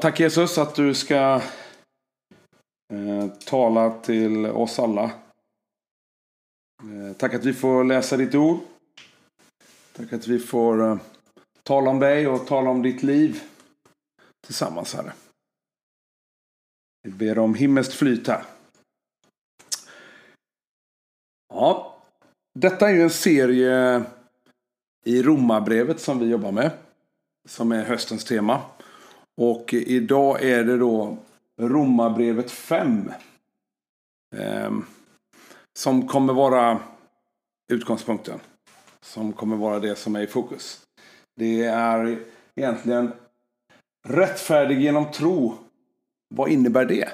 tack Jesus att du ska eh, tala till oss alla. Eh, tack att vi får läsa ditt ord. Tack att vi får eh, tala om dig och tala om ditt liv tillsammans, Herre. Vi ber om himmelskt flyt här. Ja, detta är ju en serie i Romarbrevet som vi jobbar med. Som är höstens tema. Och idag är det då Romarbrevet 5. Eh, som kommer vara utgångspunkten. Som kommer vara det som är i fokus. Det är egentligen rättfärdig genom tro. Vad innebär det?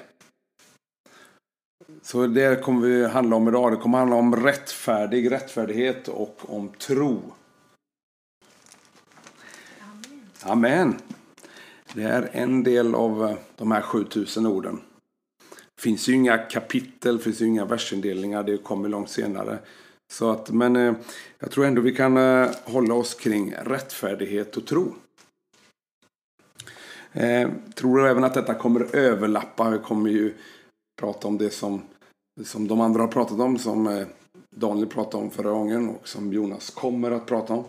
Så det kommer vi handla om idag. Det kommer handla om rättfärdig, rättfärdighet och om tro. Amen. Amen. Det är en del av eh, de här 7000 orden. Det finns ju inga kapitel, det finns ju inga versindelningar. Det kommer långt senare. Så att, men eh, jag tror ändå vi kan eh, hålla oss kring rättfärdighet och tro. Eh, tror även att detta kommer överlappa. Vi kommer ju prata om det som, som de andra har pratat om. Som Daniel pratade om förra gången och som Jonas kommer att prata om.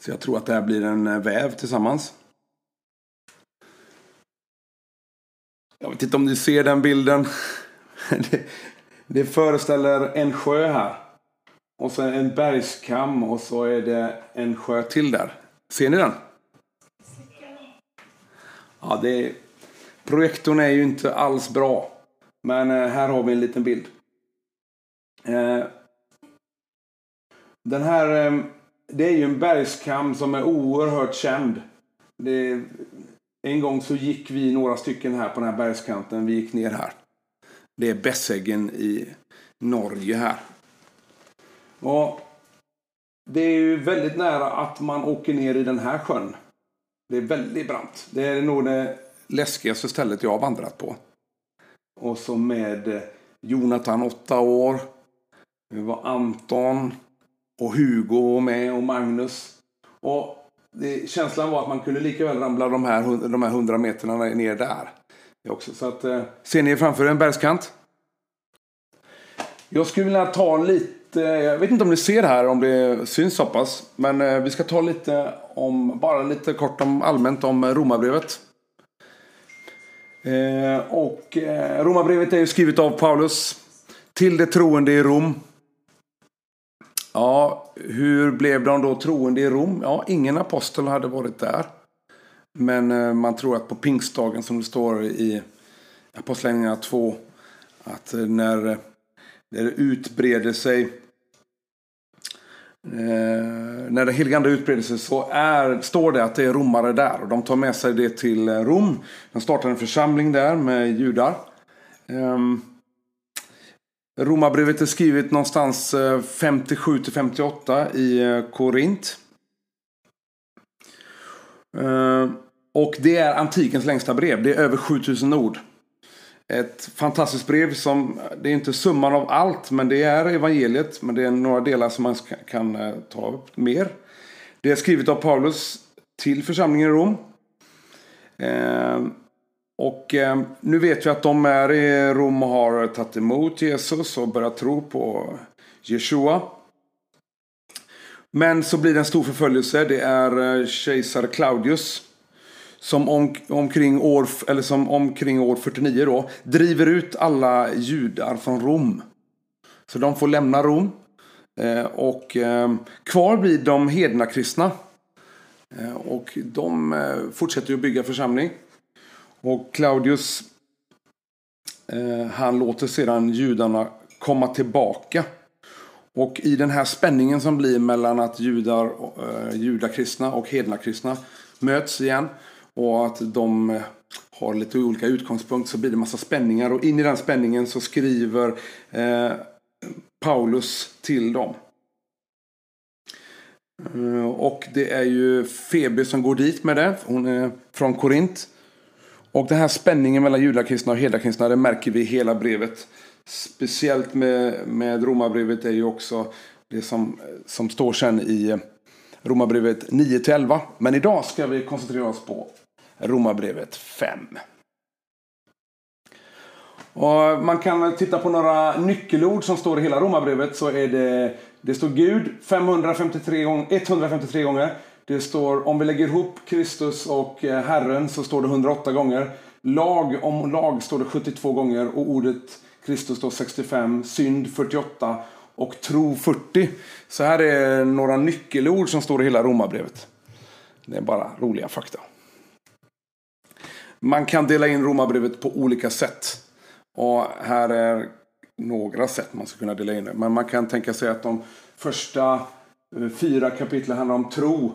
Så jag tror att det här blir en väv tillsammans. Jag vet inte om ni ser den bilden. Det, det föreställer en sjö här. Och så en bergskam och så är det en sjö till där. Ser ni den? Ja, det projektorn är ju inte alls bra. Men eh, här har vi en liten bild. Eh, den här, eh, det är ju en bergskam som är oerhört känd. Det en gång så gick vi några stycken här på den här bergskanten. Vi gick ner här. Det är Besseggen i Norge här. Och det är ju väldigt nära att man åker ner i den här sjön. Det är väldigt brant. Det är nog det läskigaste stället jag har vandrat på. Och så med Jonathan, åtta år. Det var Anton och Hugo med och Magnus. Och det, känslan var att man kunde lika väl ramla de här, de här hundra meterna ner där. Också. Så att, eh, ser ni framför en bergskant? Jag skulle vilja ta lite, jag vet inte om ni ser här, om det syns så pass. Men eh, vi ska ta lite om, bara lite kort om allmänt om Romarbrevet. Eh, och eh, Romarbrevet är ju skrivet av Paulus till det troende i Rom. Ja, hur blev de då troende i Rom? Ja, ingen apostel hade varit där. Men eh, man tror att på pingstdagen som det står i Apostlagärningarna 2 att eh, när, eh, när det utbreder sig eh, när det heliga ande utbreder sig så är, står det att det är romare där. Och de tar med sig det till Rom. De startar en församling där med judar. Um, Romarbrevet är skrivet någonstans eh, 57-58 i eh, Korint. Eh, och det är antikens längsta brev. Det är över 7000 ord. Ett fantastiskt brev som, det är inte summan av allt, men det är evangeliet. Men det är några delar som man kan ta upp mer. Det är skrivet av Paulus till församlingen i Rom. Och eh, nu vet vi att de är i Rom och har tagit emot Jesus och börjat tro på Jeshua. Men så blir det en stor förföljelse. Det är eh, kejsar Claudius som om, omkring, år, eller som omkring år 49 då, driver ut alla judar från Rom. Så de får lämna Rom. Eh, och eh, kvar blir de hedna kristna. Eh, och de eh, fortsätter att bygga församling. Och Claudius eh, han låter sedan judarna komma tillbaka. Och i den här spänningen som blir mellan att judar, eh, judakristna och hednakristna möts igen och att de eh, har lite olika utgångspunkt så blir det massa spänningar och in i den spänningen så skriver eh, Paulus till dem. Eh, och det är ju Febe som går dit med det. Hon är från Korint. Och den här spänningen mellan judakristna och hedakristna det märker vi i hela brevet. Speciellt med, med romabrevet är ju också det som, som står sen i eh, Romarbrevet 9-11. Men idag ska vi koncentrera oss på Romarbrevet 5. Och man kan titta på några nyckelord som står i hela Romarbrevet. Så är det, det står Gud 553 gång, 153 gånger. Det står, om vi lägger ihop Kristus och eh, Herren så står det 108 gånger. Lag om lag står det 72 gånger och ordet Kristus står 65, synd 48 och tro 40. Så här är några nyckelord som står i hela Romarbrevet. Det är bara roliga fakta. Man kan dela in Romarbrevet på olika sätt. Och här är några sätt man ska kunna dela in det. Men man kan tänka sig att de första eh, fyra kapitlen handlar om tro.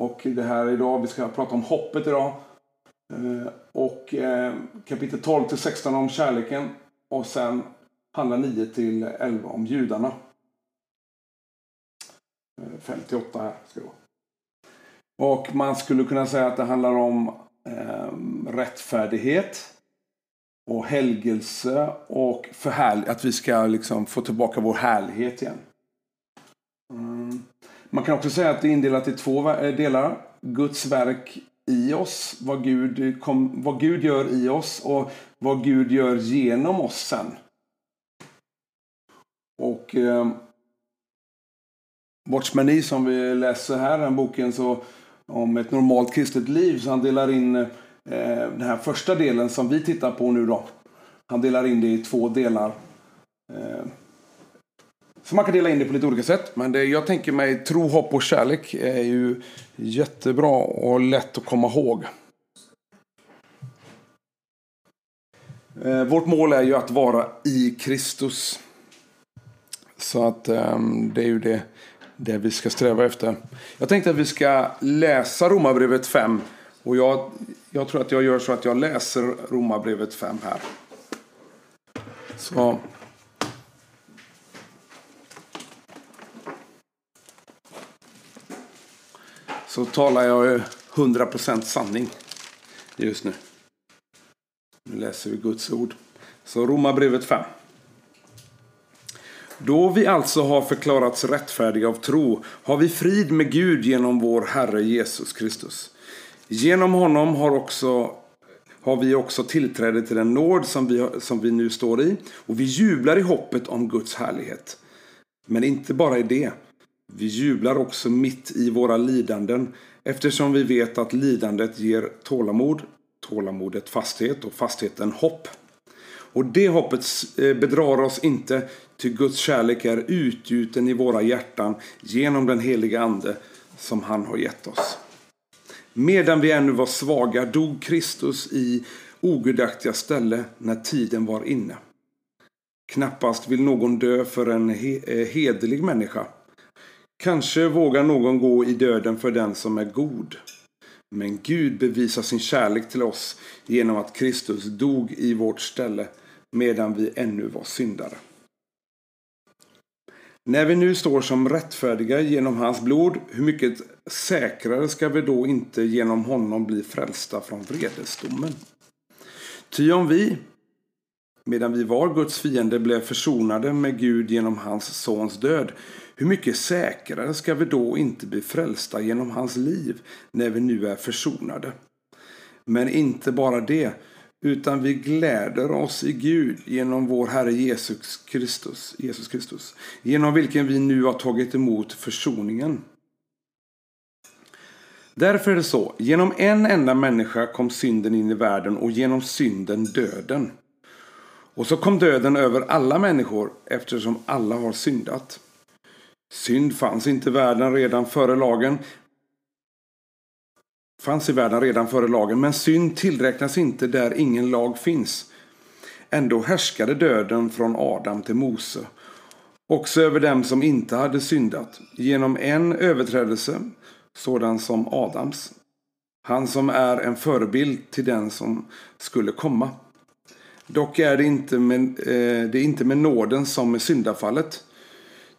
Och det här idag, vi ska prata om hoppet idag. Eh, och eh, kapitel 12 till 16 om kärleken. Och sen handlar 9 till 11 om judarna. Eh, 58 här ska det vara. Och man skulle kunna säga att det handlar om eh, rättfärdighet och helgelse och förhärlig, att vi ska liksom få tillbaka vår härlighet igen. Mm. Man kan också säga att det är indelat i två eh, delar. Guds verk i oss, vad Gud, kom, vad Gud gör i oss och vad Gud gör genom oss sen. Och eh, Watchman som vi läser här, den boken, så om ett normalt kristet liv, så han delar in eh, den här första delen som vi tittar på nu då. Han delar in det i två delar. Eh, så man kan dela in det på lite olika sätt. Men det, jag tänker mig tro, hopp och kärlek är ju jättebra och lätt att komma ihåg. Eh, vårt mål är ju att vara i Kristus. Så att ehm, det är ju det, det vi ska sträva efter. Jag tänkte att vi ska läsa Romarbrevet 5. Och jag, jag tror att jag gör så att jag läser Romarbrevet 5 här. Så. Så talar jag 100% sanning just nu. Nu läser vi Guds ord. Så Romarbrevet 5. Då vi alltså har förklarats rättfärdiga av tro har vi frid med Gud genom vår Herre Jesus Kristus. Genom honom har, också, har vi också tillträde till den nåd som vi, som vi nu står i och vi jublar i hoppet om Guds härlighet. Men inte bara i det. Vi jublar också mitt i våra lidanden eftersom vi vet att lidandet ger tålamod, tålamodet fasthet och fastheten hopp. Och det hoppet eh, bedrar oss inte, ty Guds kärlek är utgjuten i våra hjärtan genom den heliga Ande som han har gett oss. Medan vi ännu var svaga dog Kristus i ogudaktiga ställe när tiden var inne. Knappast vill någon dö för en he eh, hederlig människa. Kanske vågar någon gå i döden för den som är god. Men Gud bevisar sin kärlek till oss genom att Kristus dog i vårt ställe medan vi ännu var syndare. När vi nu står som rättfärdiga genom hans blod, hur mycket säkrare ska vi då inte genom honom bli frälsta från vredesdomen? Ty om vi, medan vi var Guds fiende, blev försonade med Gud genom hans sons död, hur mycket säkrare ska vi då inte bli frälsta genom hans liv när vi nu är försonade? Men inte bara det, utan vi gläder oss i Gud genom vår Herre Jesus Kristus, Jesus Kristus, genom vilken vi nu har tagit emot försoningen. Därför är det så, genom en enda människa kom synden in i världen och genom synden döden. Och så kom döden över alla människor eftersom alla har syndat. Synd fanns inte i världen redan före lagen, fanns i världen redan före lagen, men synd tillräknas inte där ingen lag finns. Ändå härskade döden från Adam till Mose, också över dem som inte hade syndat, genom en överträdelse, sådan som Adams. Han som är en förebild till den som skulle komma. Dock är det inte med, eh, det är inte med nåden som med syndafallet.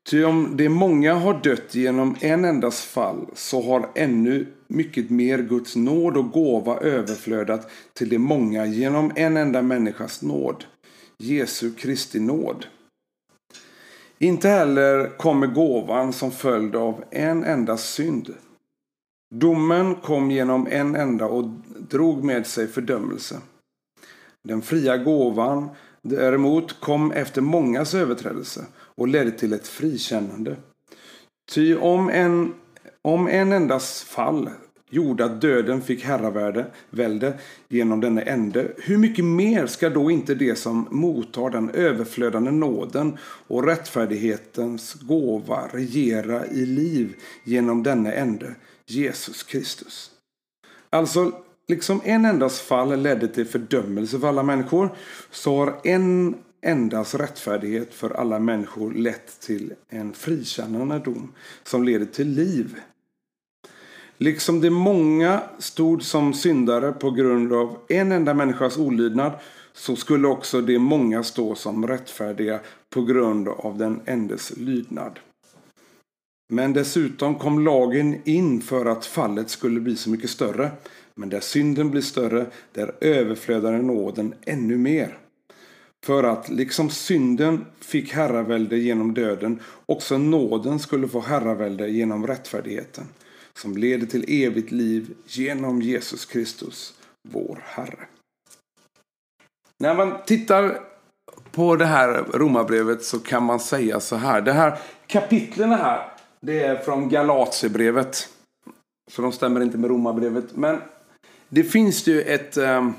Ty om det många har dött genom en endas fall så har ännu mycket mer Guds nåd och gåva överflödat till de många genom en enda människas nåd, Jesu Kristi nåd. Inte heller kommer gåvan som följd av en enda synd. Domen kom genom en enda och drog med sig fördömelse. Den fria gåvan däremot kom efter mångas överträdelse och ledde till ett frikännande. Ty om en, om en endas fall gjorde att döden fick herravälde genom denne ende, hur mycket mer ska då inte det som mottar den överflödande nåden och rättfärdighetens gåva regera i liv genom denne ende, Jesus Kristus? Alltså, liksom en endas fall ledde till fördömelse för alla människor, så har en endas rättfärdighet för alla människor lett till en frikännande dom som leder till liv Liksom de många stod som syndare på grund av en enda människas olydnad så skulle också de många stå som rättfärdiga på grund av den endes lydnad. Men dessutom kom lagen in för att fallet skulle bli så mycket större. Men där synden blir större, där överflödar nåden ännu mer. För att liksom synden fick herravälde genom döden, också nåden skulle få herravälde genom rättfärdigheten som leder till evigt liv genom Jesus Kristus, vår Herre. När man tittar på det här romabrevet så kan man säga så här. Det här kapitlen här, det är från Galatierbrevet. Så de stämmer inte med romabrevet. Men det finns ju ett... Ehm,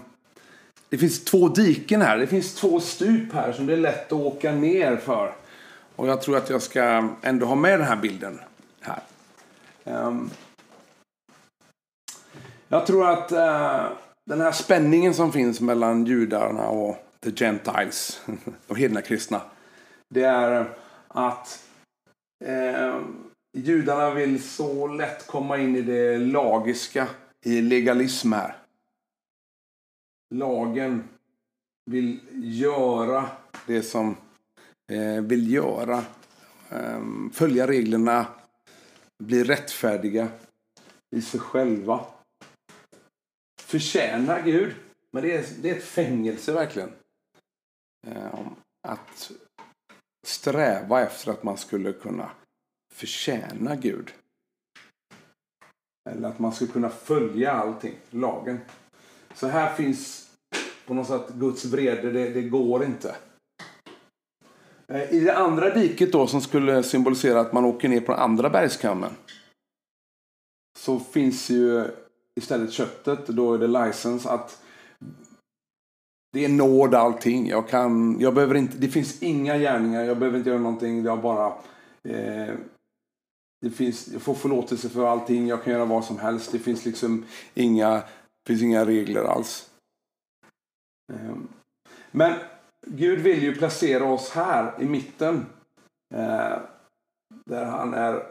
det finns två diken här. Det finns två stup här som det är lätt att åka ner för. Och jag tror att jag ska ändå ha med den här bilden här. Um, jag tror att uh, den här spänningen som finns mellan judarna och the gentiles, de hedna kristna. Det är att uh, judarna vill så lätt komma in i det lagiska, i legalism här. Lagen vill göra det som eh, vill göra. Um, följa reglerna, bli rättfärdiga i sig själva. Förtjäna Gud. Men det är, det är ett fängelse verkligen. Ehm, att sträva efter att man skulle kunna förtjäna Gud. Eller att man skulle kunna följa allting, lagen. Så här finns på något sätt Guds vrede, det, det går inte. Eh, I det andra diket då som skulle symbolisera att man åker ner på den andra bergskammen. Så finns ju istället köttet. Då är det license att det är nåd allting. Jag kan, jag behöver inte, det finns inga gärningar. Jag behöver inte göra någonting. Jag bara eh, det finns, jag får förlåtelse för allting. Jag kan göra vad som helst. Det finns liksom inga, finns inga regler alls. Ehm, men Gud vill ju placera oss här i mitten. Eh, där han är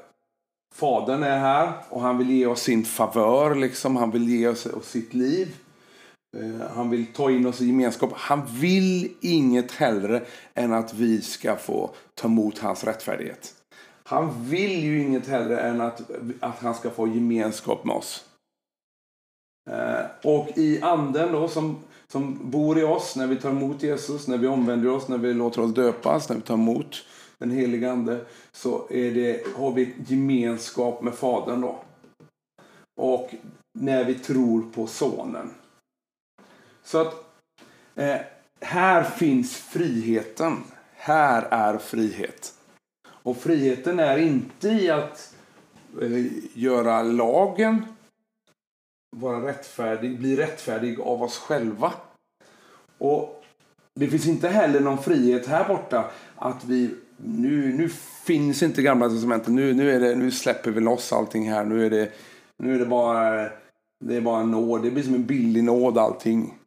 Fadern är här och han vill ge oss sin favör. Liksom. Han vill ge oss, sitt liv. Eh, han vill ta in oss i gemenskap. Han vill inget hellre än att vi ska få ta emot hans rättfärdighet. Han vill ju inget hellre än att, att han ska få gemenskap med oss. Eh, och i anden då som, som bor i oss när vi tar emot Jesus, när vi omvänder oss, när vi låter oss döpas, när vi tar emot den helige Ande, så är det, har vi gemenskap med Fadern då. Och när vi tror på Sonen. Så att eh, här finns friheten. Här är frihet. Och friheten är inte i att eh, göra lagen, vara rättfärdig, bli rättfärdig av oss själva. Och det finns inte heller någon frihet här borta att vi nu, nu finns inte gamla testamentet. Nu, nu, är det, nu släpper vi loss allting här. Nu är det, nu är det bara det är bara nåd. Det blir som en billig nåd allting.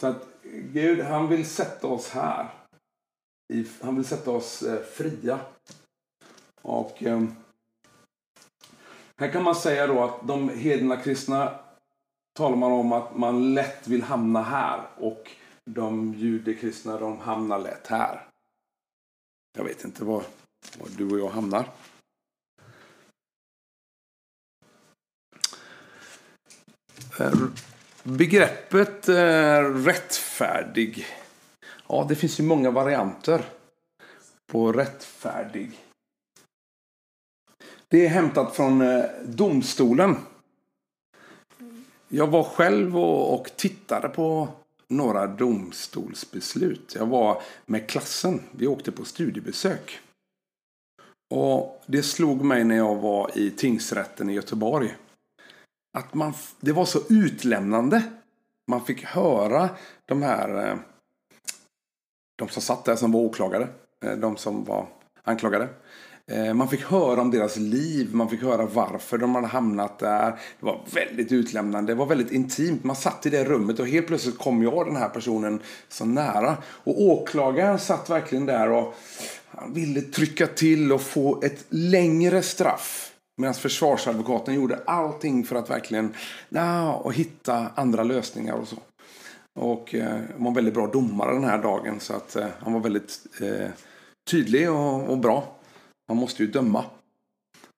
Så att Gud, han vill sätta oss här. Han vill sätta oss eh, fria. Och eh, här kan man säga då att de hedna kristna talar man om att man lätt vill hamna här. Och de judekristna de hamnar lätt här. Jag vet inte var, var du och jag hamnar. Ehm, begreppet eh, rättfärdig. Ja, det finns ju många varianter på rättfärdig. Det är hämtat från eh, domstolen. jag var själv och, och tittade på några domstolsbeslut. Jag var med klassen. Vi åkte på studiebesök. Och det slog mig när jag var i tingsrätten i Göteborg. Att man, det var så utlämnande. Man fick höra de här eh, de som satt där som var åklagare. Eh, de som var anklagade. Eh, man fick höra om deras liv, man fick höra varför de hade hamnat där. Det var väldigt utlämnande, det var väldigt intimt. Man satt i det rummet och helt plötsligt kom jag den här personen så nära. Och åklagaren satt verkligen där och han ville trycka till och få ett längre straff. Medan försvarsadvokaten gjorde allting för att verkligen na, och hitta andra lösningar och så. Och eh, han var en väldigt bra domare den här dagen så att eh, han var väldigt eh, tydlig och, och bra. Man måste ju döma.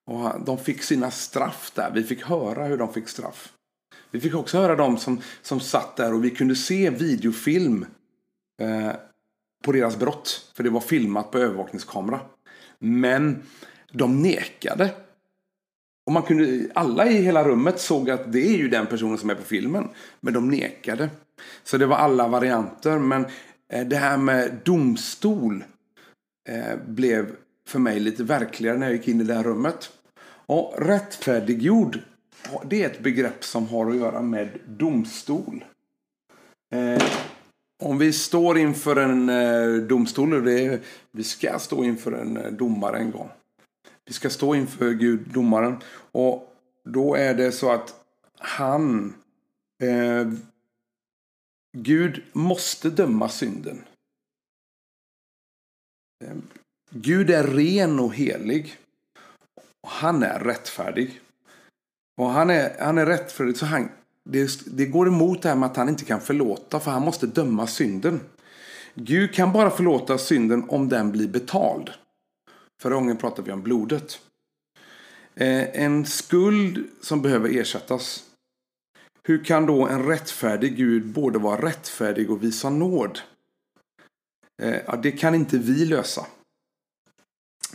Och de fick sina straff där. Vi fick höra hur de fick straff. Vi fick också höra de som, som satt där och vi kunde se videofilm eh, på deras brott. För det var filmat på övervakningskamera. Men de nekade. Och man kunde, alla i hela rummet såg att det är ju den personen som är på filmen. Men de nekade. Så det var alla varianter. Men eh, det här med domstol eh, blev för mig lite verkligare när jag gick in i det här rummet. Och rättfärdiggjord, det är ett begrepp som har att göra med domstol. Eh, om vi står inför en eh, domstol, och det är, vi ska stå inför en eh, domare en gång. Vi ska stå inför Gud, domaren. Och då är det så att han, eh, Gud måste döma synden. Eh, Gud är ren och helig. Och han är rättfärdig. Och han är, han är rättfärdig så han, det, det går emot det här med att han inte kan förlåta för han måste döma synden. Gud kan bara förlåta synden om den blir betald. Förra gången pratade vi om blodet. Eh, en skuld som behöver ersättas. Hur kan då en rättfärdig Gud både vara rättfärdig och visa nåd? Eh, det kan inte vi lösa.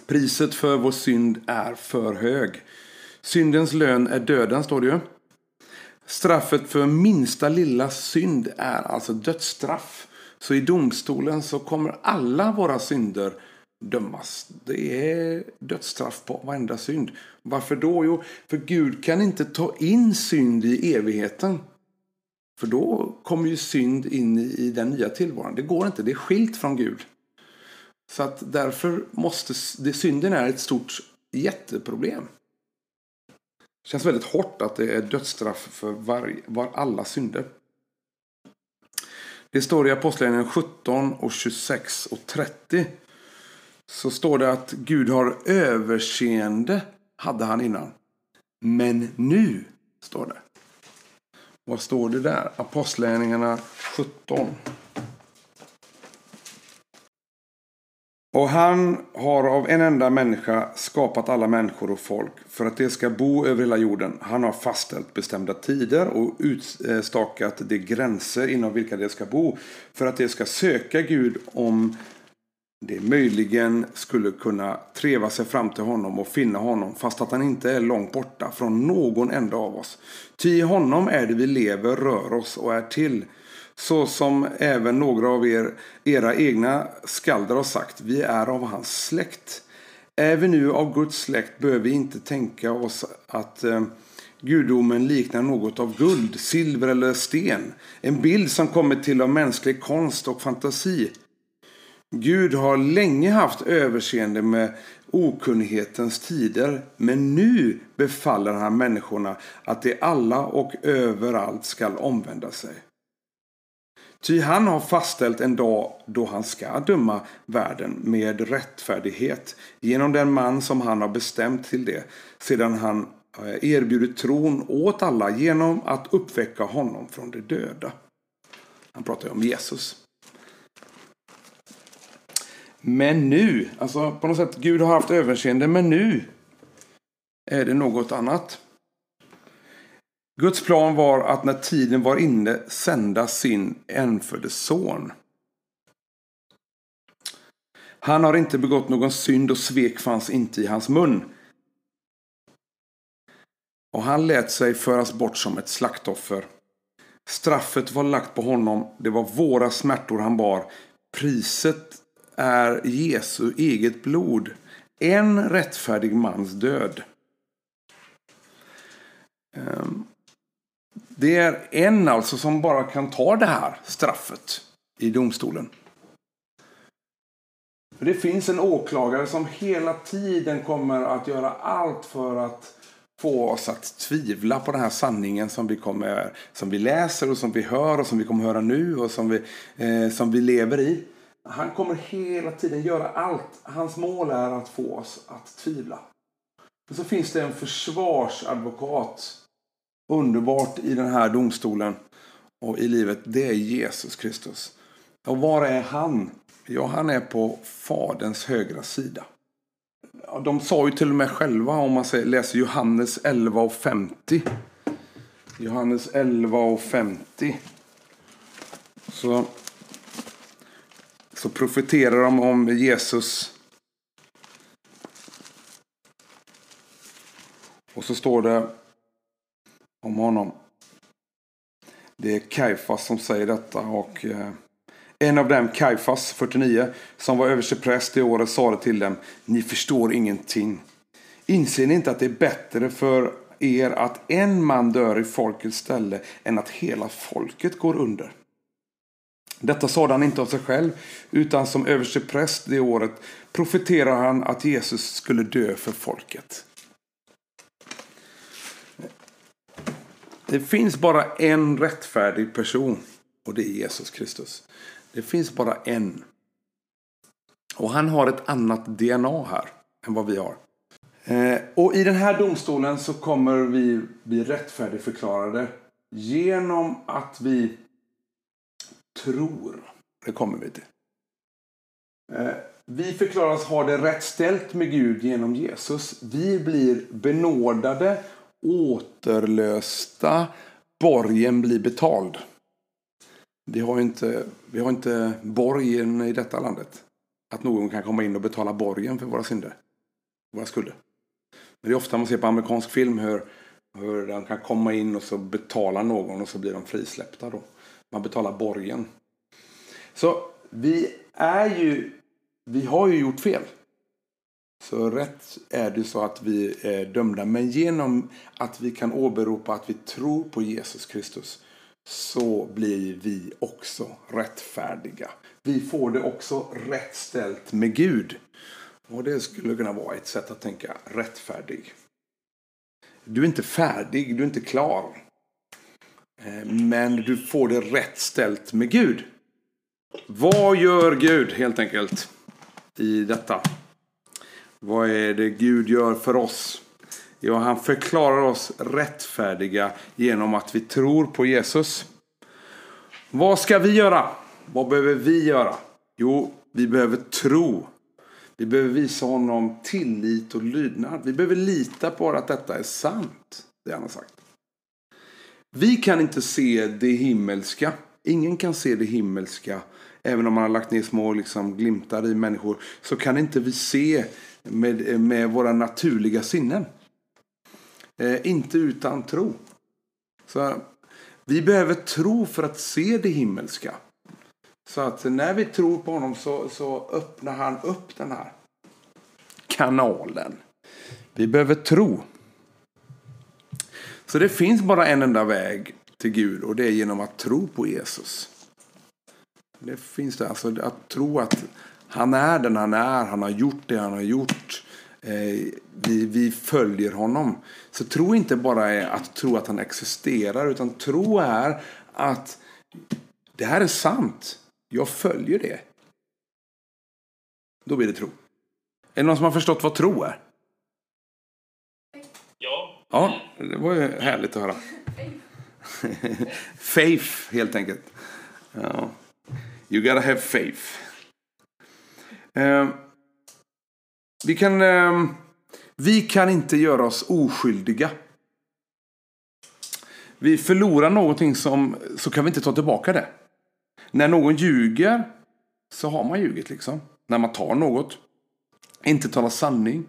Priset för vår synd är för hög. Syndens lön är döden, står det ju. Straffet för minsta lilla synd är alltså dödsstraff. Så i domstolen så kommer alla våra synder dömas. Det är dödsstraff på varenda synd. Varför då? Jo, för Gud kan inte ta in synd i evigheten. För då kommer ju synd in i den nya tillvaron. Det går inte, det är skilt från Gud. Så att därför måste det, synden är ett stort jätteproblem. Det känns väldigt hårt att det är dödsstraff för var, var alla synder. Det står i Apostlagärningarna 17 och 26 och 30. Så står det att Gud har överseende, hade han innan. Men nu, står det. Vad står det där? Apostlagärningarna 17. Och han har av en enda människa skapat alla människor och folk för att de ska bo över hela jorden. Han har fastställt bestämda tider och utstakat de gränser inom vilka de ska bo för att de ska söka Gud om de möjligen skulle kunna treva sig fram till honom och finna honom fast att han inte är långt borta från någon enda av oss. Ty i honom är det vi lever, rör oss och är till så som även några av er, era egna skalder har sagt, vi är av hans släkt. Är vi nu av Guds släkt behöver vi inte tänka oss att eh, gudomen liknar något av guld, silver eller sten. En bild som kommit till av mänsklig konst och fantasi. Gud har länge haft överseende med okunnighetens tider, men nu befaller han människorna att de alla och överallt skall omvända sig. Ty han har fastställt en dag då han ska döma världen med rättfärdighet genom den man som han har bestämt till det sedan han eh, erbjudit tron åt alla genom att uppväcka honom från de döda. Han pratar ju om Jesus. Men nu, alltså på något sätt Gud har haft överseende, men nu är det något annat. Guds plan var att när tiden var inne sända sin enfödde son. Han har inte begått någon synd och svek fanns inte i hans mun. Och han lät sig föras bort som ett slaktoffer. Straffet var lagt på honom, det var våra smärtor han bar. Priset är Jesu eget blod. En rättfärdig mans död. Ehm. Det är en alltså som bara kan ta det här straffet i domstolen. Det finns en åklagare som hela tiden kommer att göra allt för att få oss att tvivla på den här sanningen som vi, kommer, som vi läser och som vi hör och som vi kommer höra nu och som vi, eh, som vi lever i. Han kommer hela tiden göra allt. Hans mål är att få oss att tvivla. Men så finns det en försvarsadvokat underbart i den här domstolen och i livet. Det är Jesus Kristus. Och var är han? Ja, han är på Faderns högra sida. Ja, de sa ju till och med själva om man läser Johannes 11 och 50. Johannes 11 och 50. Så, så profeterar de om Jesus. Och så står det om honom. Det är Kaifas som säger detta och eh, en av dem, Kaifas, 49, som var överstepräst det året sade till dem, ni förstår ingenting. Inser ni inte att det är bättre för er att en man dör i folkets ställe än att hela folket går under? Detta sade han inte av sig själv, utan som överstepräst det året profeterar han att Jesus skulle dö för folket. Det finns bara en rättfärdig person och det är Jesus Kristus. Det finns bara en. Och han har ett annat DNA här än vad vi har. Eh, och i den här domstolen så kommer vi bli rättfärdigförklarade genom att vi tror. Det kommer vi till. Eh, vi förklaras ha det rätt ställt med Gud genom Jesus. Vi blir benådade återlösta, borgen blir betald. Vi har inte, vi har inte borgen i detta landet. Att någon kan komma in och betala borgen för våra synder. Våra skulder. Men det är ofta man ser på amerikansk film hur, hur de kan komma in och så betala någon och så blir de frisläppta då. Man betalar borgen. Så vi är ju, vi har ju gjort fel. Så rätt är det så att vi är dömda. Men genom att vi kan åberopa att vi tror på Jesus Kristus så blir vi också rättfärdiga. Vi får det också rätt ställt med Gud. Och det skulle kunna vara ett sätt att tänka rättfärdig. Du är inte färdig, du är inte klar. Eh, men du får det rätt ställt med Gud. Vad gör Gud helt enkelt i detta? Vad är det Gud gör för oss? Jo, han förklarar oss rättfärdiga genom att vi tror på Jesus. Vad ska vi göra? Vad behöver vi göra? Jo, vi behöver tro. Vi behöver visa honom tillit och lydnad. Vi behöver lita på att detta är sant. Det han har sagt. Vi kan inte se det himmelska. Ingen kan se det himmelska. Även om man har lagt ner små liksom, glimtar i människor. Så kan inte vi se med, med våra naturliga sinnen. Eh, inte utan tro. Så vi behöver tro för att se det himmelska. Så att när vi tror på honom så, så öppnar han upp den här kanalen. Vi behöver tro. Så det finns bara en enda väg till Gud och det är genom att tro på Jesus. Det finns det, alltså att tro att han är den han är, han har gjort det han har gjort. Eh, vi, vi följer honom. Så tro inte bara är att tro att han existerar, utan tro är att det här är sant. Jag följer det. Då blir det tro. Är det någon som har förstått vad tro är? Ja. Ja, det var ju härligt att höra. faith, helt enkelt. Ja. You gotta have faith. Eh, vi, kan, eh, vi kan inte göra oss oskyldiga. Vi förlorar någonting som, så kan vi inte ta tillbaka det. När någon ljuger så har man ljugit liksom. När man tar något. Inte talar sanning.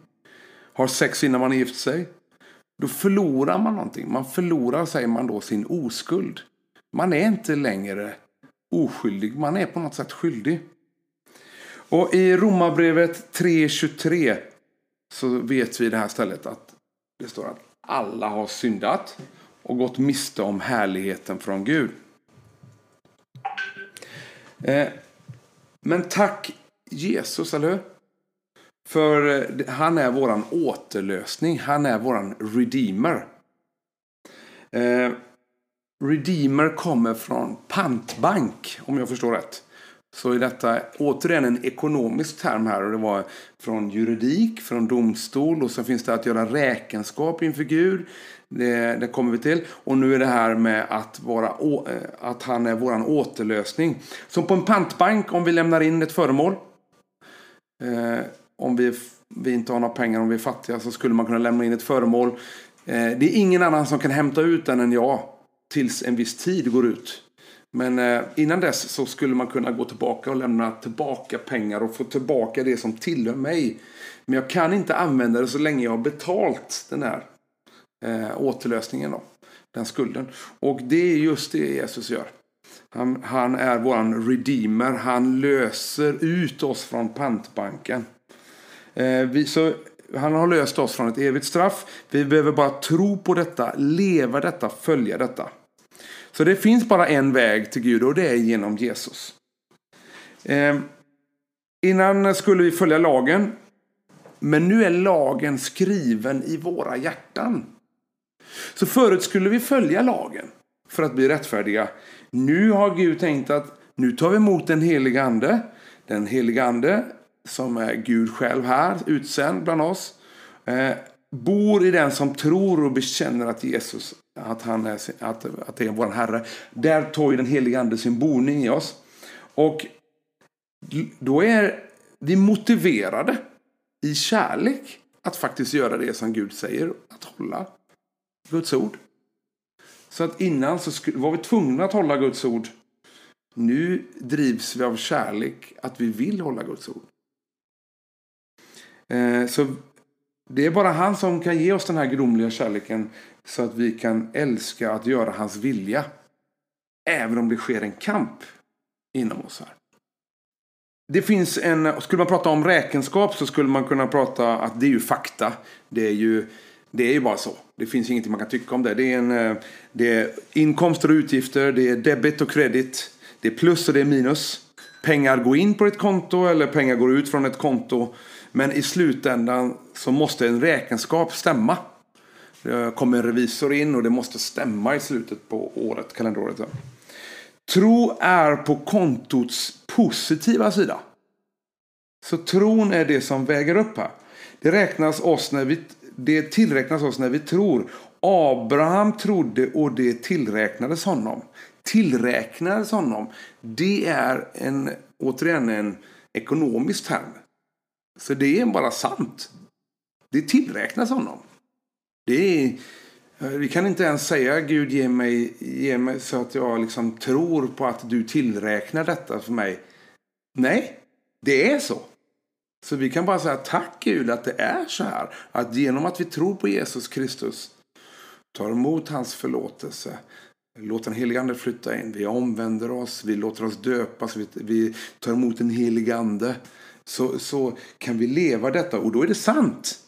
Har sex innan man har gift sig. då förlorar man någonting. Man förlorar, säger man då, sin oskuld. Man är inte längre oskyldig, man är på något sätt skyldig. Och i Romarbrevet 3.23 så vet vi i det här stället att det står att alla har syndat och gått miste om härligheten från Gud. Eh, men tack Jesus, eller hur? För eh, han är våran återlösning. Han är våran redeemer. Eh, Redeemer kommer från pantbank, om jag förstår rätt. Så är detta återigen en ekonomisk term här. Och det var från juridik, från domstol och så finns det att göra räkenskap inför Gud. Det, det, kommer vi till. Och nu är det här med att, vara, eh, att han är våran återlösning. Som på en pantbank, om vi lämnar in ett föremål. Eh, om vi, vi inte har några pengar, om vi är fattiga, så skulle man kunna lämna in ett föremål. Eh, det är ingen annan som kan hämta ut den än jag. Tills en viss tid går ut. Men eh, innan dess så skulle man kunna gå tillbaka och lämna tillbaka pengar och få tillbaka det som tillhör mig. Men jag kan inte använda det så länge jag har betalt den här eh, återlösningen. Då, den skulden. Och det är just det Jesus gör. Han, han är våran redeemer. Han löser ut oss från pantbanken. Eh, vi, så han har löst oss från ett evigt straff. Vi behöver bara tro på detta, leva detta, följa detta. Så det finns bara en väg till Gud och det är genom Jesus. Eh, innan skulle vi följa lagen. Men nu är lagen skriven i våra hjärtan. Så förut skulle vi följa lagen för att bli rättfärdiga. Nu har Gud tänkt att nu tar vi emot den heliga ande. Den heliga ande som är Gud själv här, utsänd bland oss. Eh, bor i den som tror och bekänner att Jesus att, han är, att, att det är vår Herre. Där tar ju den helige Ande sin boning i oss. Och då är vi motiverade i kärlek att faktiskt göra det som Gud säger. Att hålla Guds ord. Så att innan så var vi tvungna att hålla Guds ord. Nu drivs vi av kärlek att vi vill hålla Guds ord. Eh, så det är bara han som kan ge oss den här gudomliga kärleken så att vi kan älska att göra hans vilja. Även om det sker en kamp inom oss här. Det finns en, skulle man prata om räkenskap så skulle man kunna prata att det är ju fakta. Det är ju, det är ju bara så. Det finns ingenting man kan tycka om det. Det är, en, eh, det är inkomster och utgifter, det är debit och kredit. Det är plus och det är minus. Pengar går in på ett konto eller pengar går ut från ett konto. Men i slutändan så måste en räkenskap stämma. Det kommer en revisor in och det måste stämma i slutet på året, kalenderåret. Tro är på kontots positiva sida. Så tron är det som väger upp här. Det, räknas oss när vi, det tillräknas oss när vi tror. Abraham trodde och det tillräknades honom. Tillräknades honom. Det är en, återigen en ekonomisk term. Så det är bara sant. Det tillräknas honom. Det är, eh, vi kan inte ens säga Gud ge mig, ge mig så att jag liksom tror på att du tillräknar detta för mig. Nej, det är så. Så vi kan bara säga tack Gud att det är så här. Att genom att vi tror på Jesus Kristus, tar emot hans förlåtelse, låter den helige Ande flytta in, vi omvänder oss, vi låter oss döpas, vi, vi tar emot den helige Ande. Så, så kan vi leva detta och då är det sant.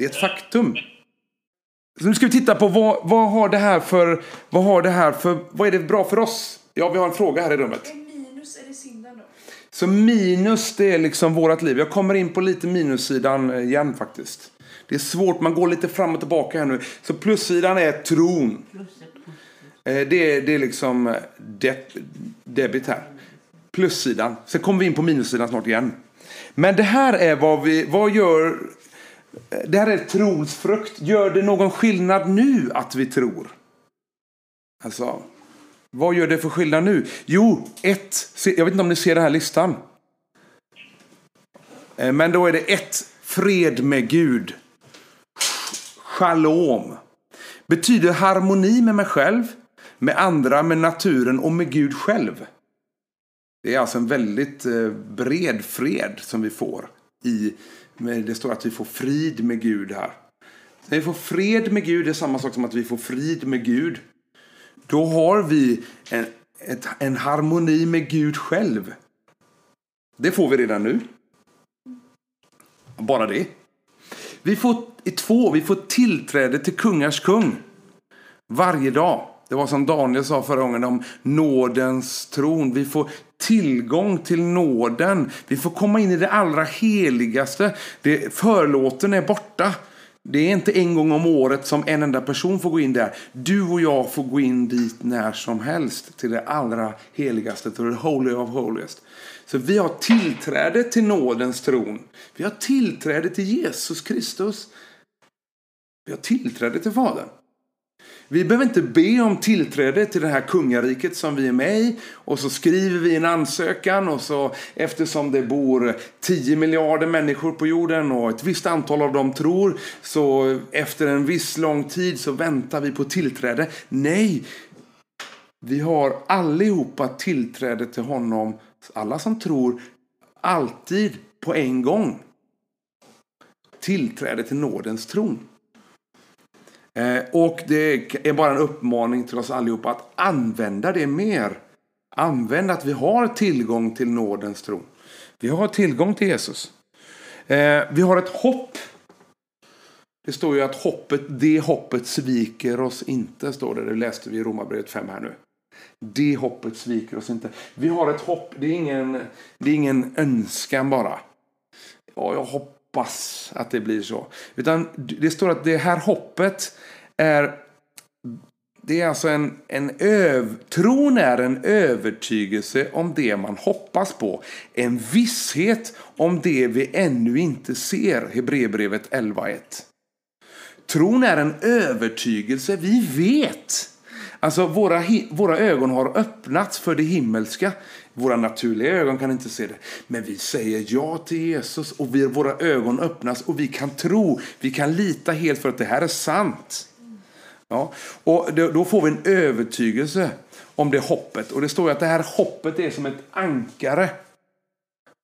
Det är ett faktum. Så nu ska vi titta på vad, vad har det här för, vad har det här för, vad är det bra för oss? Ja, vi har en fråga här i rummet. minus är det synden då? Så minus det är liksom vårat liv. Jag kommer in på lite minussidan igen faktiskt. Det är svårt, man går lite fram och tillbaka här nu. Så plussidan är tron. Eh, det är, det är liksom deb, debit här. Plussidan. Sen kommer vi in på minussidan snart igen. Men det här är vad vi, vad gör det här är trons frukt. Gör det någon skillnad nu att vi tror? Alltså, vad gör det för skillnad nu? Jo, ett. Jag vet inte om ni ser den här listan. Eh, men då är det ett. Fred med Gud. Shalom. Betyder harmoni med mig själv, med andra, med naturen och med Gud själv. Det är alltså en väldigt eh, bred fred som vi får i det står att vi får frid med Gud här. När vi får fred med Gud, det är samma sak som att vi får frid med Gud. Då har vi en, ett, en harmoni med Gud själv. Det får vi redan nu. Bara det. Vi får i två, vi får tillträde till kungars kung. Varje dag. Det var som Daniel sa förra gången om nådens tron. Vi får tillgång till nåden. Vi får komma in i det allra heligaste. Det, förlåten är borta. Det är inte en gång om året som en enda person får gå in där. Du och jag får gå in dit när som helst. Till det allra heligaste, till the holy of holiest. Så vi har tillträde till nådens tron. Vi har tillträde till Jesus Kristus. Vi har tillträde till Fadern. Vi behöver inte be om tillträde till det här kungariket som vi är med i. Och så skriver vi en ansökan och så eftersom det bor 10 miljarder människor på jorden och ett visst antal av dem tror så efter en viss lång tid så väntar vi på tillträde. Nej, vi har allihopa tillträde till honom, alla som tror, alltid på en gång. Tillträde till nådens tron. Eh, och det är bara en uppmaning till oss allihopa att använda det mer. Använd att vi har tillgång till nådens tro. Vi har tillgång till Jesus. Eh, vi har ett hopp. Det står ju att hoppet, det hoppet sviker oss inte, står det. Det läste vi i Romarbrevet 5 här nu. Det hoppet sviker oss inte. Vi har ett hopp, det är ingen, det är ingen önskan bara. Ja, jag hoppas hoppas att det blir så. Utan det står att det här hoppet är det är alltså en, en öv, tron är en övertygelse om det man hoppas på. En visshet om det vi ännu inte ser. Hebreerbrevet 11.1. Tron är en övertygelse. Vi vet. Alltså våra, våra ögon har öppnats för det himmelska. Våra naturliga ögon kan inte se det. Men vi säger ja till Jesus och vi, våra ögon öppnas och vi kan tro. Vi kan lita helt för att det här är sant. Ja, och då får vi en övertygelse om det hoppet. Och det står ju att det här hoppet är som ett ankare.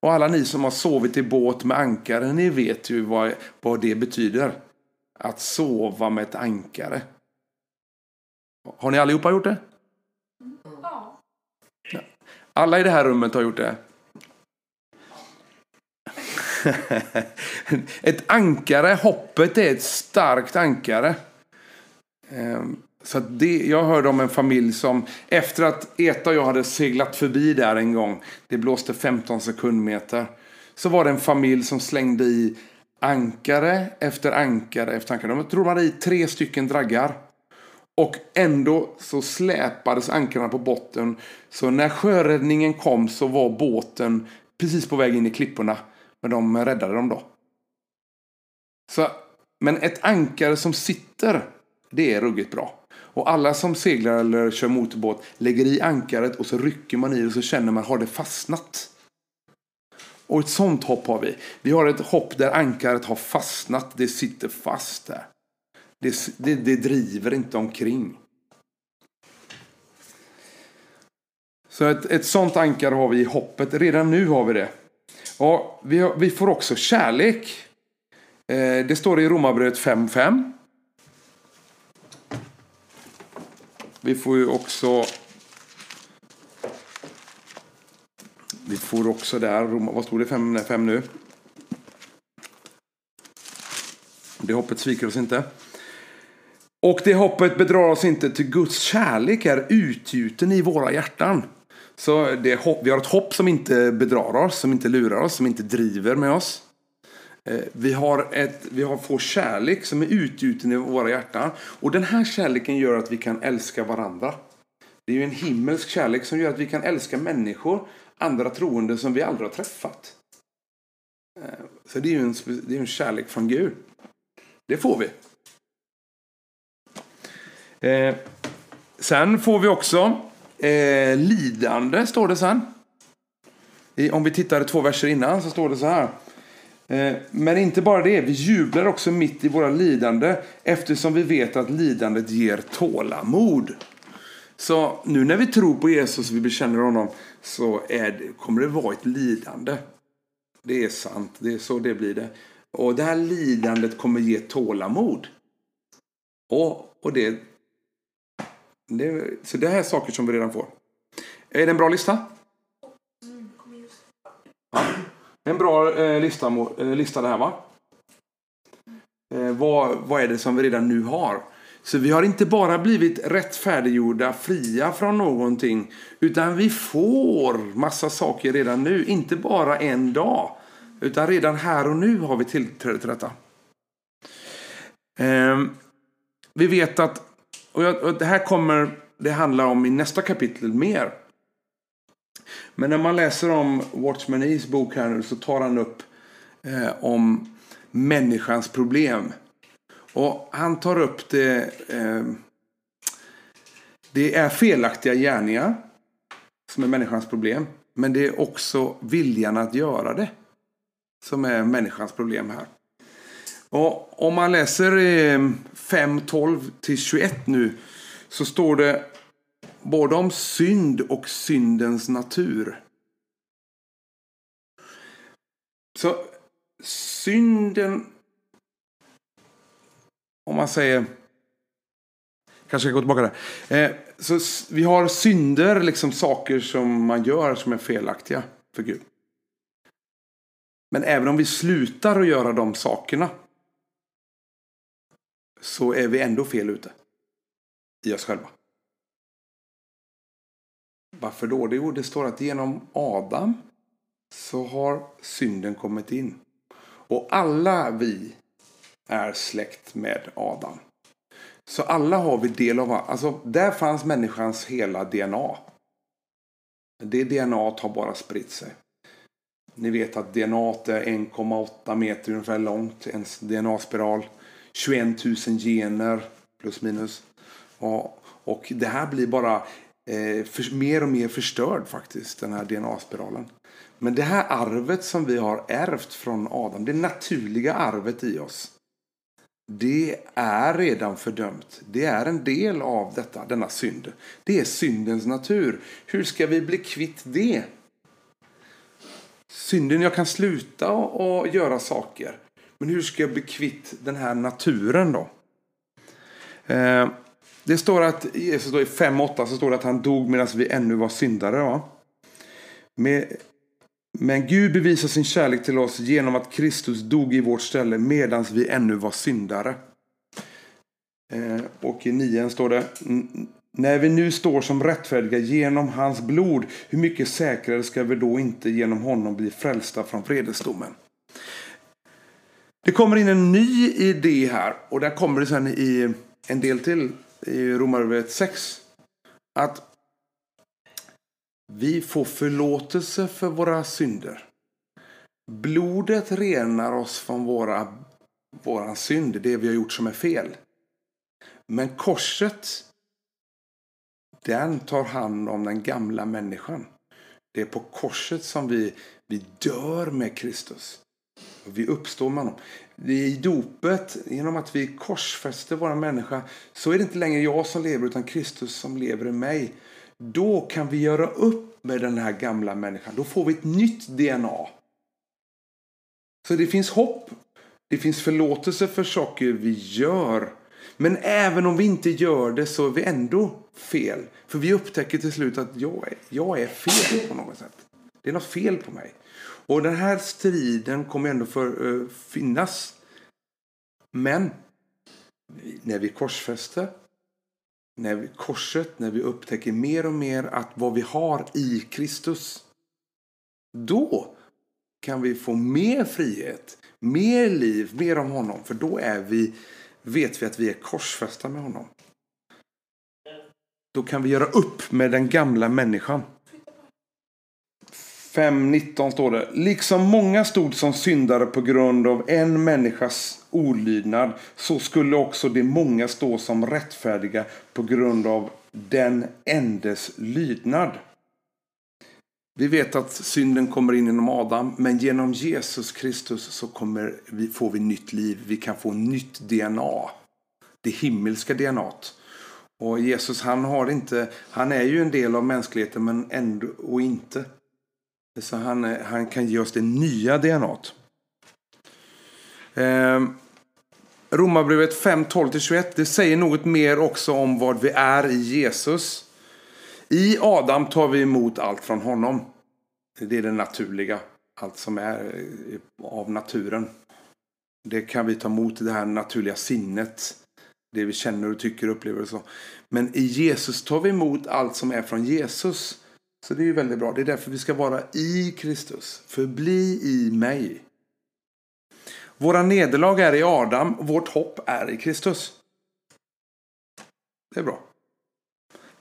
Och alla ni som har sovit i båt med ankare, ni vet ju vad, vad det betyder. Att sova med ett ankare. Har ni allihopa gjort det? Alla i det här rummet har gjort det. ett ankare, hoppet är ett starkt ankare. Ehm, så det, jag hörde om en familj som efter att Eta och jag hade seglat förbi där en gång. Det blåste 15 sekundmeter. Så var det en familj som slängde i ankare efter ankare efter ankare. De tror i tre stycken draggar. Och ändå så släpades ankarna på botten. Så när sjöräddningen kom så var båten precis på väg in i klipporna. Men de räddade dem då. Så, men ett ankare som sitter, det är ruggigt bra. Och alla som seglar eller kör motorbåt lägger i ankaret och så rycker man i det och så känner man, har det fastnat? Och ett sånt hopp har vi. Vi har ett hopp där ankaret har fastnat, det sitter fast där. Det, det, det driver inte omkring. Så ett, ett sånt ankare har vi i hoppet. Redan nu har vi det. Ja, vi, har, vi får också kärlek. Eh, det står i Romarbrevet 5.5. Vi får ju också Vi får också där, vad stod det 5 nu? Det hoppet sviker oss inte. Och det hoppet bedrar oss inte till Guds kärlek är utgjuten i våra hjärtan. Så det, vi har ett hopp som inte bedrar oss, som inte lurar oss, som inte driver med oss. Eh, vi har, ett, vi har får kärlek som är utgjuten i våra hjärtan. Och den här kärleken gör att vi kan älska varandra. Det är ju en himmelsk kärlek som gör att vi kan älska människor, andra troende som vi aldrig har träffat. Eh, så det är ju en, det är en kärlek från Gud. Det får vi. Eh, sen får vi också eh, lidande, står det sen. I, om vi tittar två verser innan så står det så här. Eh, men inte bara det, vi jublar också mitt i våra lidande eftersom vi vet att lidandet ger tålamod. Så nu när vi tror på Jesus och vi bekänner honom så är det, kommer det vara ett lidande. Det är sant, det är så det blir det. Och det här lidandet kommer ge tålamod. Och, och det, det... Så det här är saker som vi redan får. Är det en bra lista? Ja. En bra eh, lista, eh, lista det här va? Eh, vad, vad är det som vi redan nu har? Så vi har inte bara blivit rättfärdiggjorda, fria från någonting. Utan vi får massa saker redan nu. Inte bara en dag. Utan redan här och nu har vi tillträde till detta. Eh, vi vet att, och, jag, och det här kommer det handla om i nästa kapitel mer. Men när man läser om Watchman Ees bok här nu så tar han upp eh, om människans problem. Och han tar upp det. Eh, det är felaktiga gärningar som är människans problem. Men det är också viljan att göra det som är människans problem här. Och om man läser eh, eh, 5, 12 till 21 nu så står det både om synd och syndens natur. Så synden, om man säger, kanske jag går tillbaka där. Eh, så vi har synder, liksom saker som man gör som är felaktiga för Gud. Men även om vi slutar att göra de sakerna så är vi ändå fel ute i oss själva. Varför då? Jo, det står att genom Adam så har synden kommit in. Och alla vi är släkt med Adam. Så alla har vi del av, alltså där fanns människans hela DNA. Det DNA har bara spritt sig. Ni vet att DNA är 1,8 meter ungefär långt, en DNA-spiral. 21 000 gener plus minus. Och, och det här blir bara eh, för, mer och mer förstörd faktiskt, den här DNA-spiralen. Men det här arvet som vi har ärvt från Adam, det naturliga arvet i oss. Det är redan fördömt. Det är en del av detta, denna synd. Det är syndens natur. Hur ska vi bli kvitt det? Synden, jag kan sluta och göra saker. Men hur ska jag bli kvitt den här naturen då? Eh, det står att Jesus då i 5.8 så står det att han dog medan vi ännu var syndare. Va? Med, men Gud bevisar sin kärlek till oss genom att Kristus dog i vårt ställe medan vi ännu var syndare. Eh, och i 9 står det när vi nu står som rättfärdiga genom hans blod, hur mycket säkrare ska vi då inte genom honom bli frälsta från vredesdomen? Det kommer in en ny idé här och där kommer det sen i en del till i Romarbrevet 6. Att vi får förlåtelse för våra synder. Blodet renar oss från våra, våra synd, det vi har gjort som är fel. Men korset, den tar hand om den gamla människan. Det är på korset som vi, vi dör med Kristus. Vi uppstår med honom. I dopet, genom att vi korsfäster vår människa, så är det inte längre jag som lever utan Kristus som lever i mig. Då kan vi göra upp med den här gamla människan. Då får vi ett nytt DNA. Så det finns hopp. Det finns förlåtelse för saker vi gör. Men även om vi inte gör det så är vi ändå fel. För vi upptäcker till slut att jag är, jag är fel på något sätt. Det är något fel på mig. Och den här striden kommer ändå för, uh, finnas. Men när vi korsfäster, när vi, korset, när vi upptäcker mer och mer att vad vi har i Kristus. Då kan vi få mer frihet, mer liv, mer om honom. För då är vi, vet vi att vi är korsfästa med honom. Då kan vi göra upp med den gamla människan. 5.19 står det. Liksom många stod som syndare på grund av en människas olydnad så skulle också de många stå som rättfärdiga på grund av den endes lydnad. Vi vet att synden kommer in genom Adam, men genom Jesus Kristus så kommer vi, får vi nytt liv. Vi kan få nytt DNA. Det himmelska DNA. Och Jesus han har inte, han är ju en del av mänskligheten men ändå och inte. Så han, eh, han kan ge oss det nya DNA. Eh, Romarbrevet 5, 12-21, det säger något mer också om vad vi är i Jesus. I Adam tar vi emot allt från honom. Det är det naturliga, allt som är eh, av naturen. Det kan vi ta emot i det här naturliga sinnet. Det vi känner och tycker och upplever och så. Men i Jesus tar vi emot allt som är från Jesus. Så det är ju väldigt bra. Det är därför vi ska vara i Kristus. Förbli i mig. Våra nederlag är i Adam, vårt hopp är i Kristus. Det är bra.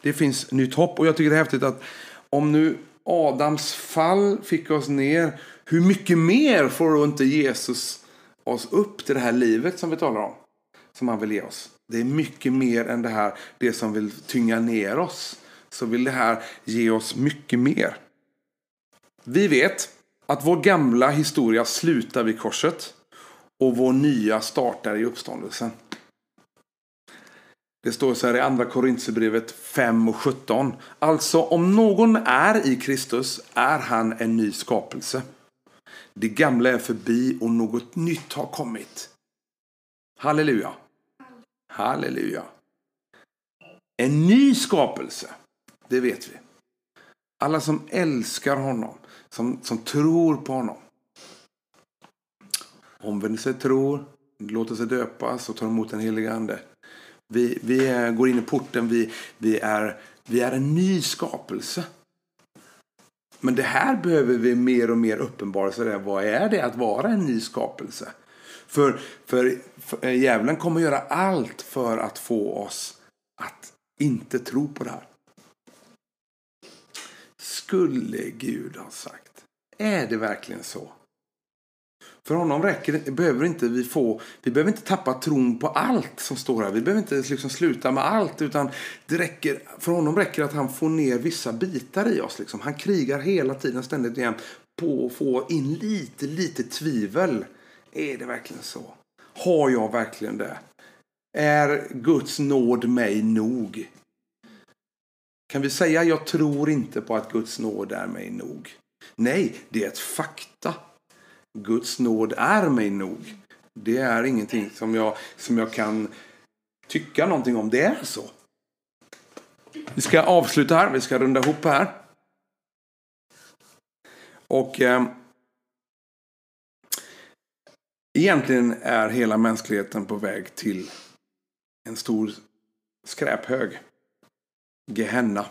Det finns nytt hopp och jag tycker det är häftigt att om nu Adams fall fick oss ner, hur mycket mer får då inte Jesus oss upp till det här livet som vi talar om? Som han vill ge oss. Det är mycket mer än det här, det som vill tynga ner oss. Så vill det här ge oss mycket mer. Vi vet att vår gamla historia slutar vid korset och vår nya startar i uppståndelsen. Det står så här i andra Korintierbrevet 5 och 17. Alltså om någon är i Kristus är han en ny skapelse. Det gamla är förbi och något nytt har kommit. Halleluja. Halleluja. En ny skapelse. Det vet vi. Alla som älskar honom. Som, som tror på honom omvänder sig, tror, låter sig döpas och tar emot den helige ande. Vi, vi är, går in i porten, vi, vi, är, vi är en ny skapelse. Men det här behöver vi mer och mer uppenbarelse. Vad är det att vara en ny skapelse? För, för, för eh, djävulen kommer göra allt för att få oss att inte tro på det här. Skulle Gud ha sagt. Är det verkligen så? För honom räcker, behöver inte vi få, vi behöver inte tappa tron på allt som står här. Vi behöver inte liksom sluta med allt. Utan det räcker, för honom räcker att han får ner vissa bitar i oss. Liksom. Han krigar hela tiden, ständigt igen, på att få in lite, lite tvivel. Är det verkligen så? Har jag verkligen det? Är Guds nåd mig nog? Kan vi säga jag tror inte på att Guds nåd är mig nog? Nej, det är ett fakta. Guds nåd är mig nog. Det är ingenting som jag, som jag kan tycka någonting om. Det är så. Vi ska avsluta här. Vi ska runda ihop här. Och eh, egentligen är hela mänskligheten på väg till en stor skräphög. Gehenna.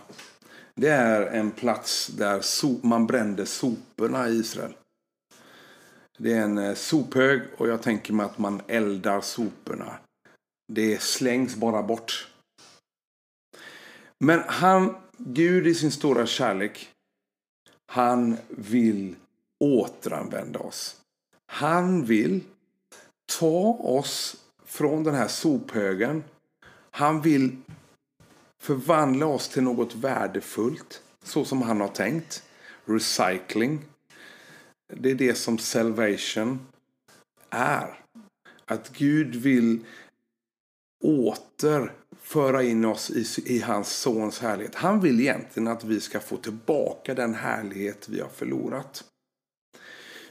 Det är en plats där so man brände soporna i Israel. Det är en eh, sophög och jag tänker mig att man eldar soporna. Det slängs bara bort. Men han, Gud i sin stora kärlek, han vill återanvända oss. Han vill ta oss från den här sophögen. Han vill förvandla oss till något värdefullt, så som han har tänkt. Recycling. Det är det som salvation är. Att Gud vill åter föra in oss i, i hans sons härlighet. Han vill egentligen att vi ska få tillbaka den härlighet vi har förlorat.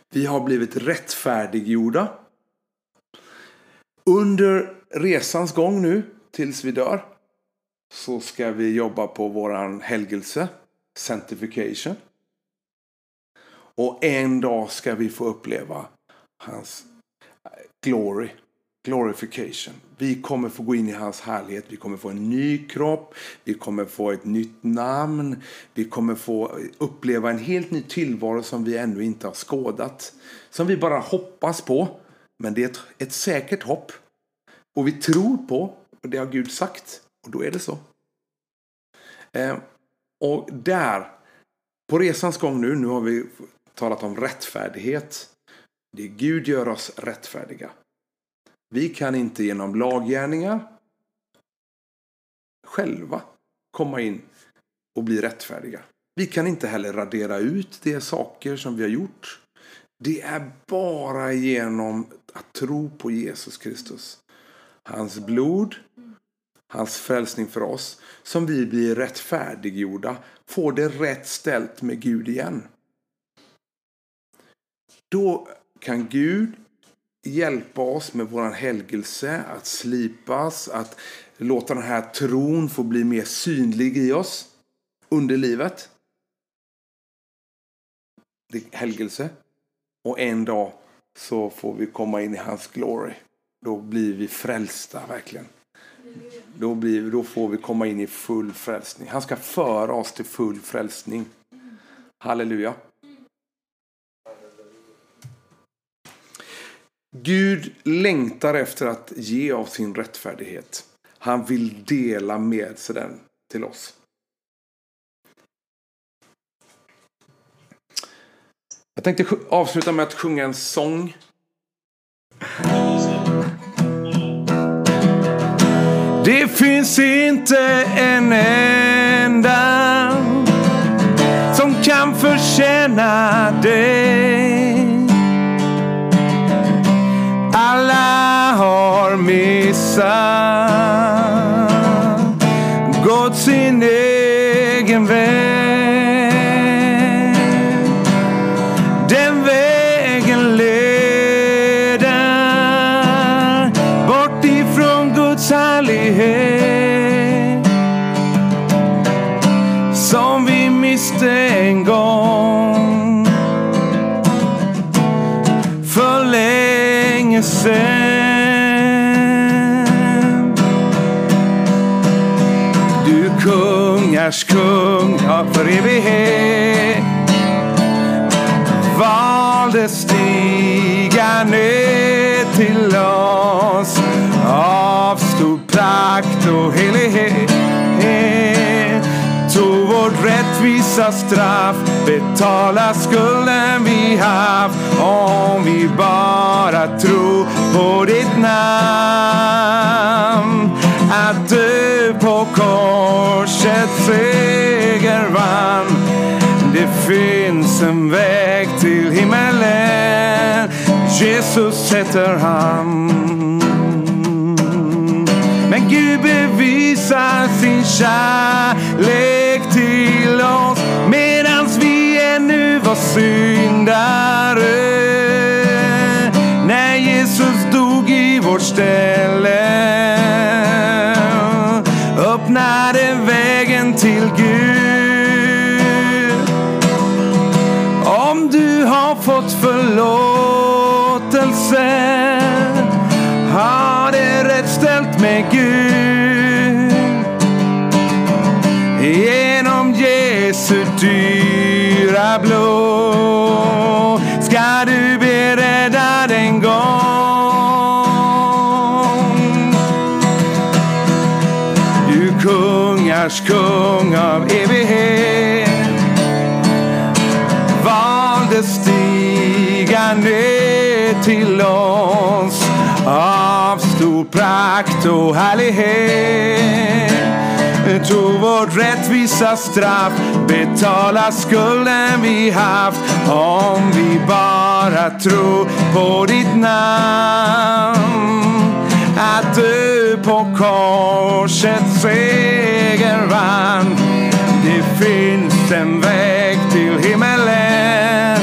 Vi har blivit rättfärdiggjorda. Under resans gång nu, tills vi dör, så ska vi jobba på våran helgelse, sanctification. Och en dag ska vi få uppleva hans eh, glory, glorification. Vi kommer få gå in i hans härlighet. Vi kommer få en ny kropp. Vi kommer få ett nytt namn. Vi kommer få eh, uppleva en helt ny tillvaro som vi ännu inte har skådat. Som vi bara hoppas på. Men det är ett, ett säkert hopp. Och vi tror på, och det har Gud sagt. Och då är det så. Eh, och där, på resans gång nu, nu har vi talat om rättfärdighet. Det Gud gör oss rättfärdiga. Vi kan inte genom laggärningar själva komma in och bli rättfärdiga. Vi kan inte heller radera ut de saker som vi har gjort. Det är bara genom att tro på Jesus Kristus. Hans blod, hans frälsning för oss, som vi blir rättfärdiggjorda, får det rätt ställt med Gud igen. Då kan Gud hjälpa oss med vår helgelse, att slipas, att låta den här tron få bli mer synlig i oss under livet. Det är helgelse. Och en dag så får vi komma in i hans glory. Då blir vi frälsta verkligen. Då, blir, då får vi komma in i full frälsning. Han ska föra oss till full frälsning. Halleluja. Gud längtar efter att ge av sin rättfärdighet. Han vill dela med sig den till oss. Jag tänkte avsluta med att sjunga en sång. Finns inte en enda som kan förtjäna dig. Alla har missat, Jesus straff betala skulden vi haft om vi bara tror på ditt namn att du på korset seger vann. Det finns en väg till himmelen. Jesus heter han. Men Gud bevisar sin kärlek till oss var syndare. När Jesus dog i vårt ställe öppnade vägen till Gud. Om du har fått förlåtelse har det rätt ställt med Gud. Genom Jesu dyra blå. ska du bli räddad en gång. Du kungars kung av evighet valde stiga ner till oss av stor prakt och härlighet tog vårt rättvisa straff betala skulden vi haft om vi bara tror på ditt namn att du på korset seger vann. Det finns en väg till himmelen.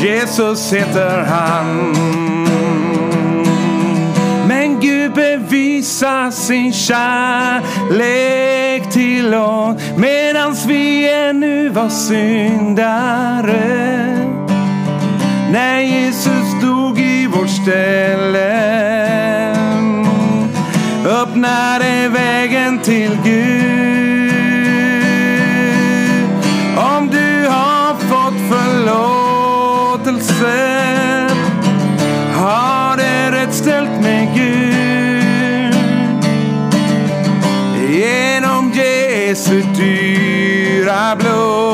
Jesus heter han bevisar sin kärlek till oss medans vi ännu var syndare. När Jesus dog i vårt ställe öppnade vägen till Gud. Om du har fått förlåtelse har det rätt ställt med Gud. Jesu dyra blod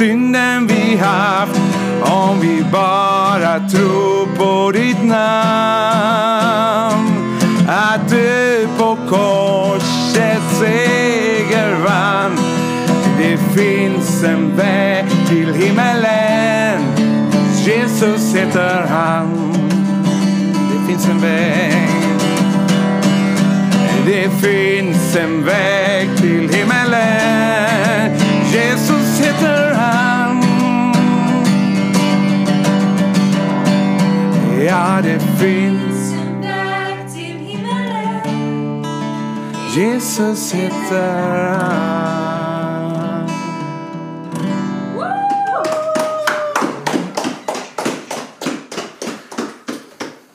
synden vi haft om vi bara tror på ditt namn. Att du på korset seger vann. Det finns en väg till himmelen. Jesus heter han. Det finns en väg. Det finns en väg finns En väg till himmelen. Jesus heter han.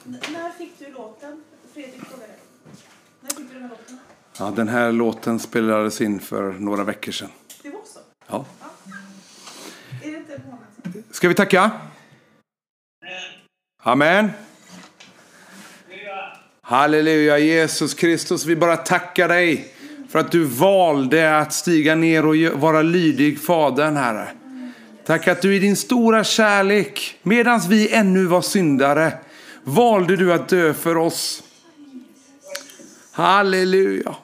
När fick du låten? Fredrik frågade. När fick du den här låten? Ja, den här låten spelades in för några veckor sedan. Det var så? Ja. Ska vi tacka? Amen. Halleluja Jesus Kristus, vi bara tackar dig för att du valde att stiga ner och vara lydig Fadern, Herre. Tack att du i din stora kärlek, medan vi ännu var syndare, valde du att dö för oss. Halleluja.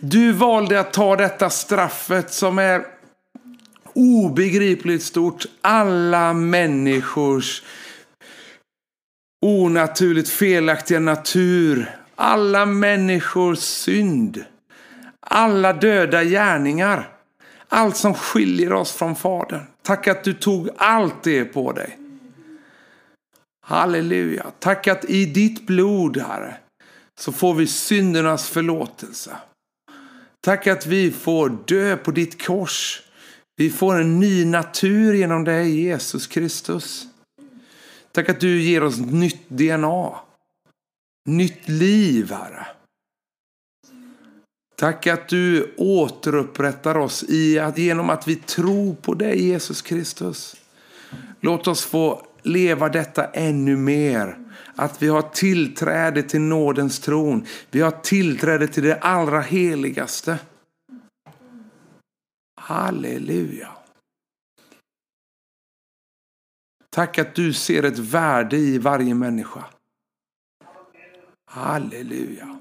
Du valde att ta detta straffet som är obegripligt stort. Alla människors onaturligt felaktiga natur. Alla människors synd. Alla döda gärningar. Allt som skiljer oss från Fadern. Tack att du tog allt det på dig. Halleluja. Tack att i ditt blod, Herre, så får vi syndernas förlåtelse. Tack att vi får dö på ditt kors. Vi får en ny natur genom dig, Jesus Kristus. Tack att du ger oss nytt DNA. Nytt liv, Herre. Tack att du återupprättar oss i att, genom att vi tror på dig, Jesus Kristus. Låt oss få leva detta ännu mer. Att vi har tillträde till nådens tron. Vi har tillträde till det allra heligaste. Halleluja. Tack att du ser ett värde i varje människa. Halleluja.